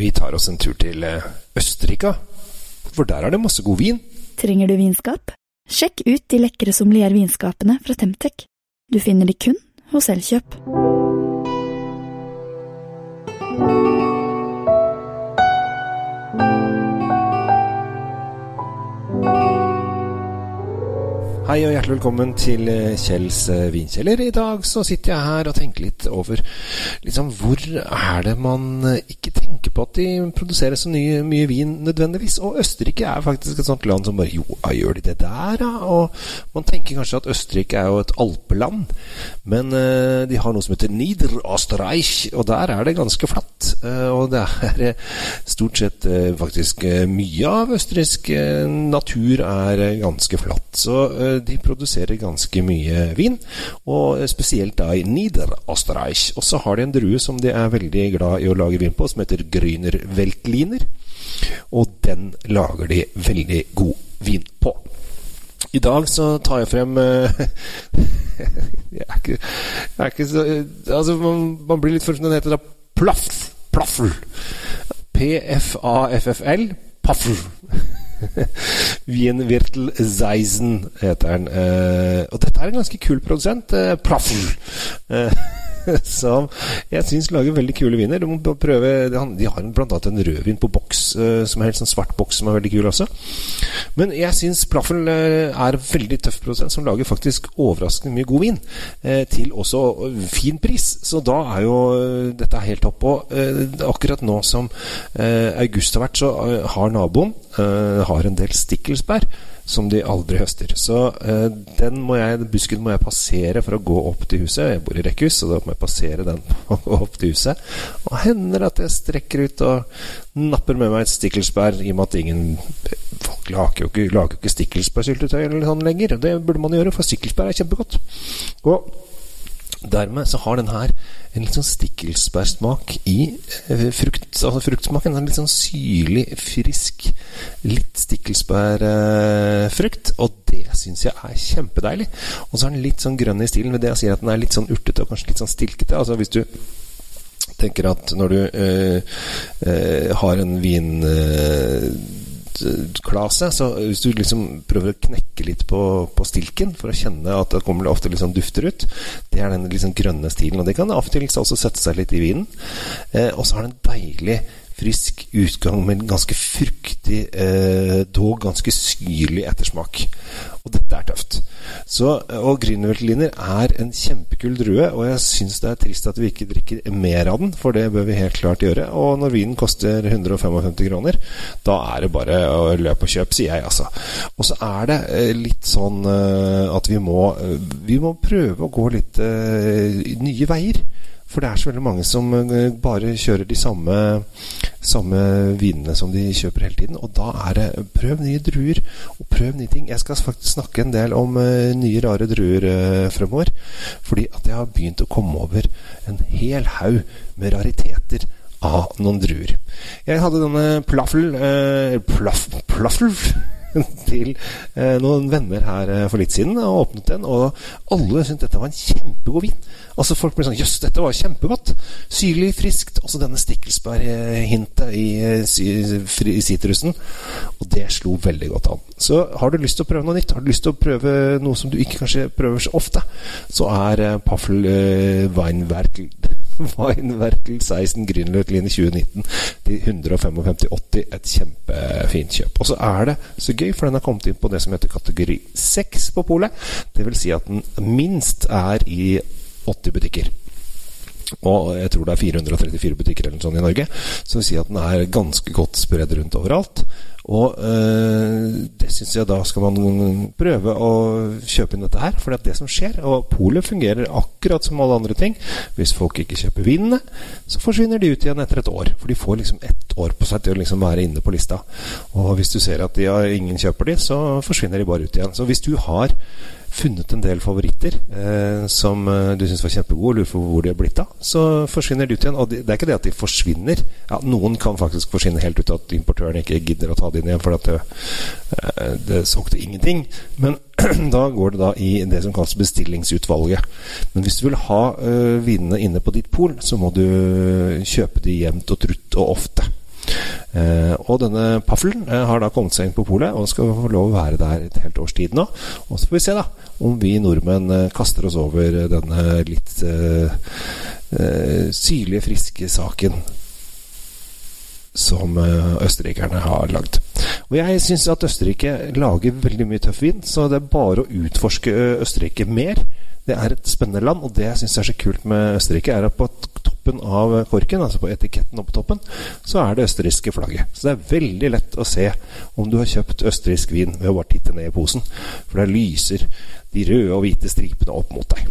Vi tar oss en tur til eh, Østerrike, for der er det masse god vin. Trenger du vinskap? Sjekk ut de lekre sommeliervinskapene fra Temtec. Du finner de kun hos Elkjøp. Hei og hjertelig velkommen til eh, Kjells eh, vinkjeller. I dag så sitter jeg her og tenker litt over liksom, hvor er det man eh, ikke tenker på at de produserer så nye, mye vin nødvendigvis. Og Østerrike er faktisk et sånt land som bare Jo, gjør de det der, da? Og man tenker kanskje at Østerrike er jo et alpeland, men de har noe som heter Niederösterreich, og der er det ganske flatt. Og det er stort sett faktisk mye av østerriksk natur er ganske flatt. Så de produserer ganske mye vin, og spesielt da i Niederösterreich. Og så har de en drue som de er veldig glad i å lage vin på, som heter Grüner Veltliner. Og den lager de veldig god vin på. I dag så tar jeg frem Jeg er ikke, jeg er ikke så Altså, man, man blir litt først Den heter da Plaff. Plaffel. P-f-a-f-f-l. Paffel. Wienwirtel Zeisen heter den. Uh, og dette er en ganske kul produsent. Uh, Plaffel. Som jeg syns lager veldig kule viner. Du må prøve De har bl.a. en rødvin på boks, som er helt sånn svart boks, som er veldig kul også. Men jeg syns Plaffel er veldig tøff produsent, som lager faktisk overraskende mye god vin. Til også fin pris. Så da er jo dette er helt topp. Og akkurat nå som august har vært, så har naboen har en del stikkelsbær som de aldri høster. Så eh, den må jeg, busken må jeg passere for å gå opp til huset. Jeg bor i rekkehus, så da må jeg passere den opp til huset. Og hender at jeg strekker ut og napper med meg et stikkelsbær, i og med at ingen Folk lager jo ikke, ikke stikkelsbærsyltetøy eller sånn lenger. Det burde man gjøre, for stikkelsbær er kjempegodt. Og Dermed så har den her en litt sånn stikkelsbærsmak i eh, frukt. Altså fruktsmaken er litt sånn syrlig, frisk, litt stikkelsbærfrukt. Eh, og det syns jeg er kjempedeilig. Og så er den litt sånn grønn i stilen ved det jeg sier at den er litt sånn urtete og kanskje litt sånn stilkete. Altså hvis du tenker at når du øh, øh, har en vin eh, klase. Så hvis du liksom prøver å knekke litt på, på stilken for å kjenne at det kommer ofte sånn dufter ut, det er den liksom grønne stilen. Og det kan av og til også sette seg litt i vinen. Eh, og så har den deilig frisk utgang med en ganske fruktig, eh, dog ganske syrlig ettersmak. Og dette er tøft. Så, og Grünerveltliner er en kjempekul drue, og jeg syns det er trist at vi ikke drikker mer av den, for det bør vi helt klart gjøre. Og når vinen koster 155 kroner, da er det bare å løpe og kjøpe, sier jeg, altså. Og så er det eh, litt sånn eh, at vi må, eh, vi må prøve å gå litt eh, nye veier. For det er så veldig mange som eh, bare kjører de samme, samme vinene som de kjøper hele tiden. Og da er det prøv nye druer, og prøv nye ting. Jeg skal faktisk snakke en del om uh, nye, rare druer uh, fremover. Fordi at jeg har begynt å komme over en hel haug med rariteter av noen druer. Jeg hadde denne plaffel eh, plaff, Plaffel til eh, noen venner her eh, for litt siden og åpnet den, og alle syntes dette var en kjempegod vin. Altså Folk ble sånn Jøss, dette var kjempegodt! Syrlig, friskt. Også denne stikkelsbærhintet i, i sitrusen. Og det slo veldig godt an. Så har du lyst til å prøve noe nytt, har du lyst til å prøve noe som du ikke kanskje prøver så ofte, så er Paffel uh, Weinwerk Weinwerkel 16 Grünerløkline 2019 til 155,80. Et kjempefint kjøp. Og så er det så gøy, for den har kommet inn på det som heter kategori 6 på polet. Vil si at den minst er i 80 butikker. Og jeg tror det er 434 butikker eller sånt i Norge. Så vil si at den er ganske godt spredd rundt overalt. Og øh, det syns jeg da skal man prøve å kjøpe inn dette her. For det er det som skjer. Og polet fungerer akkurat som alle andre ting. Hvis folk ikke kjøper vinene, så forsvinner de ut igjen etter et år. For de får liksom ett år på seg til å liksom være inne på lista. Og hvis du ser at de har, ingen kjøper de, så forsvinner de bare ut igjen. Så hvis du har funnet en del favoritter eh, som eh, du syns var kjempegode, og lurer på hvor de har blitt av, så forsvinner de ut igjen. Og det, er ikke det at de forsvinner. Ja, noen kan faktisk forsvinne helt ut, at importøren ikke gidder å ta det inn igjen, for at det, eh, det solgte ingenting. Men da går det da i det som kalles bestillingsutvalget. Men hvis du vil ha uh, vinene inne på ditt pol, så må du kjøpe de jevnt og trutt og ofte. Eh, og denne Paffelen eh, har da kommet seg inn på polet og skal få lov å være der et helt års tid nå. Og så får vi se da om vi nordmenn eh, kaster oss over denne litt syrlige, friske saken som østerrikerne har lagd. Og jeg syns at Østerrike lager veldig mye tøff vin, så det er bare å utforske Østerrike mer. Det er et spennende land, og det jeg syns er så kult med Østerrike, er at på toppen av korken, altså på etiketten oppe på toppen, så er det østerrikske flagget. Så det er veldig lett å se om du har kjøpt østerriksk vin ved å bare titte ned i posen. For der lyser de røde og hvite stripene opp mot deg.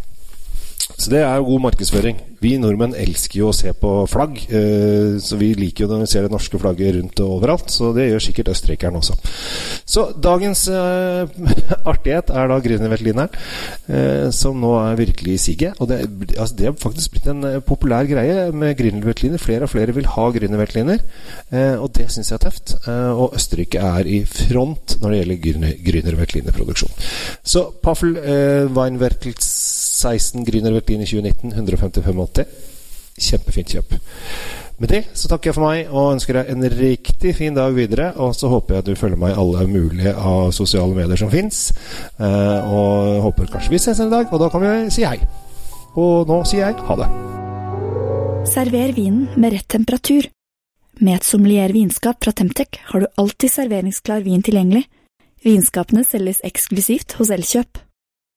Så det er jo god markedsføring. Vi nordmenn elsker jo å se på flagg. Eh, så vi liker jo når vi ser det norske flagget rundt og overalt. Så det gjør sikkert østerrikeren også. Så dagens eh, artighet er da Grünerveltlineren, eh, som nå er virkelig i siget. Og det, altså det er faktisk blitt en populær greie med Grünerveltliner. Flere og flere vil ha Grünerveltliner, eh, og det syns jeg er tøft. Og Østerrike er i front når det gjelder Grünerveltlinerproduksjon. Så Paffel Weinwerkels 16 Grünerveltlin i 2019, 155,80. Kjempefint kjøp. Med det så takker jeg for meg og ønsker deg en riktig fin dag videre. Og så håper jeg at du følger meg i alle mulige av sosiale medier som fins. Eh, og håper kanskje vi ses en dag, og da kan vi si hei. Og nå sier jeg ha det. Server vinen med rett temperatur. Med et sommelier vinskap fra Temtec har du alltid serveringsklar vin tilgjengelig. Vinskapene selges eksklusivt hos Elkjøp.